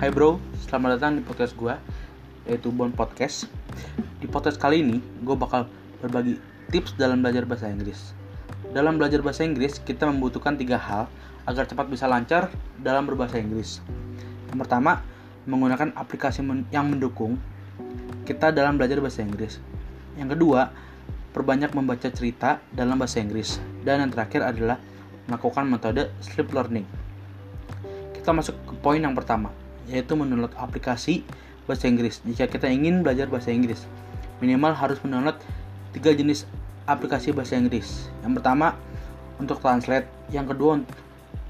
Hai bro, selamat datang di podcast gue Yaitu Bon Podcast. Di podcast kali ini, gue bakal berbagi tips dalam belajar bahasa Inggris. Dalam belajar bahasa Inggris, kita membutuhkan tiga hal Agar cepat bisa lancar dalam berbahasa Inggris. Yang pertama, menggunakan aplikasi yang mendukung kita dalam belajar bahasa Inggris. Yang kedua, perbanyak membaca cerita dalam bahasa Inggris. Dan yang terakhir adalah melakukan metode sleep learning. Kita masuk ke poin yang pertama, yaitu mendownload aplikasi bahasa Inggris. Jika kita ingin belajar bahasa Inggris, minimal harus mendownload tiga jenis aplikasi bahasa Inggris. Yang pertama untuk translate, yang kedua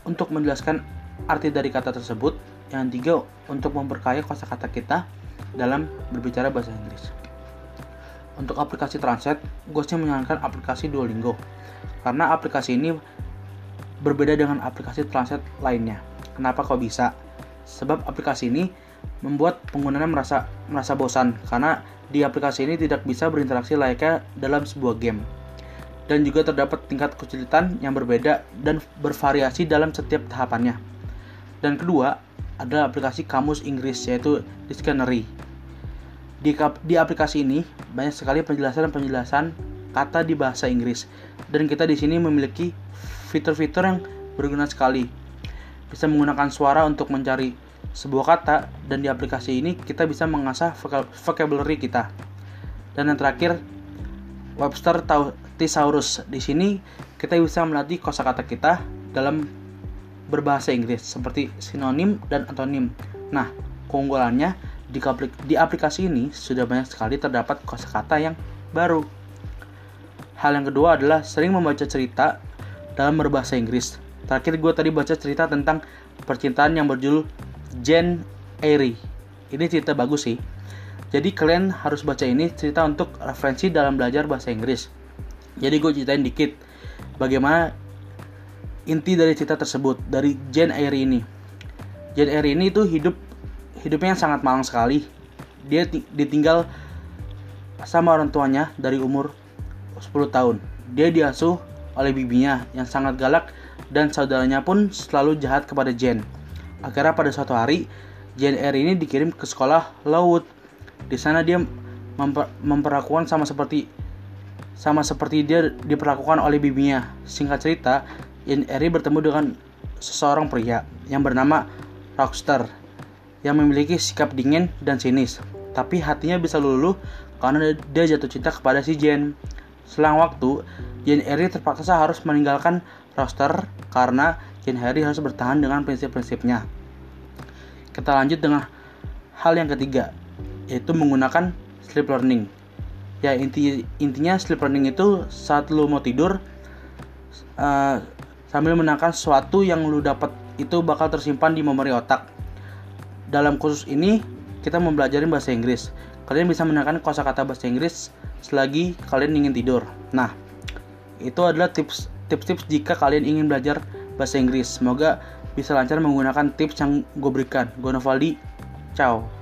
untuk menjelaskan arti dari kata tersebut, yang ketiga untuk memperkaya kosakata kita dalam berbicara bahasa Inggris. Untuk aplikasi translate, gue menyarankan aplikasi Duolingo karena aplikasi ini berbeda dengan aplikasi translate lainnya Kenapa kok bisa? Sebab aplikasi ini membuat penggunanya merasa merasa bosan karena di aplikasi ini tidak bisa berinteraksi layaknya dalam sebuah game. Dan juga terdapat tingkat kesulitan yang berbeda dan bervariasi dalam setiap tahapannya. Dan kedua, adalah aplikasi kamus Inggris yaitu Dictionary. Di, di aplikasi ini banyak sekali penjelasan-penjelasan kata di bahasa Inggris dan kita di sini memiliki fitur-fitur yang berguna sekali bisa menggunakan suara untuk mencari sebuah kata dan di aplikasi ini kita bisa mengasah vocabulary kita. Dan yang terakhir Webster Thesaurus. Di sini kita bisa melatih kosakata kita dalam berbahasa Inggris seperti sinonim dan antonim. Nah, keunggulannya di, aplikasi ini sudah banyak sekali terdapat kosakata yang baru. Hal yang kedua adalah sering membaca cerita dalam berbahasa Inggris. Terakhir gue tadi baca cerita tentang percintaan yang berjudul Jane Eyre. Ini cerita bagus sih. Jadi kalian harus baca ini cerita untuk referensi dalam belajar bahasa Inggris. Jadi gue ceritain dikit bagaimana inti dari cerita tersebut dari Jane Eyre ini. Jane Eyre ini tuh hidup hidupnya yang sangat malang sekali. Dia ditinggal sama orang tuanya dari umur 10 tahun. Dia diasuh oleh bibinya yang sangat galak dan saudaranya pun selalu jahat kepada Jen. Akhirnya pada suatu hari, Jen R ini dikirim ke sekolah Laut. Di sana dia memper memperlakukan sama seperti sama seperti dia diperlakukan oleh bibinya. Singkat cerita, Jen Eri bertemu dengan seseorang pria yang bernama Rockstar yang memiliki sikap dingin dan sinis. Tapi hatinya bisa luluh karena dia jatuh cinta kepada si Jen. Selang waktu, Jen Eri terpaksa harus meninggalkan roster karena Jen Harry harus bertahan dengan prinsip-prinsipnya. Kita lanjut dengan hal yang ketiga, yaitu menggunakan sleep learning. Ya inti intinya sleep learning itu saat lu mau tidur uh, sambil menangkan sesuatu yang lu dapat itu bakal tersimpan di memori otak. Dalam kursus ini kita mempelajari bahasa Inggris. Kalian bisa menangkan kosakata bahasa Inggris selagi kalian ingin tidur. Nah, itu adalah tips tips-tips jika kalian ingin belajar bahasa Inggris. Semoga bisa lancar menggunakan tips yang gue berikan. Gue Novaldi, ciao.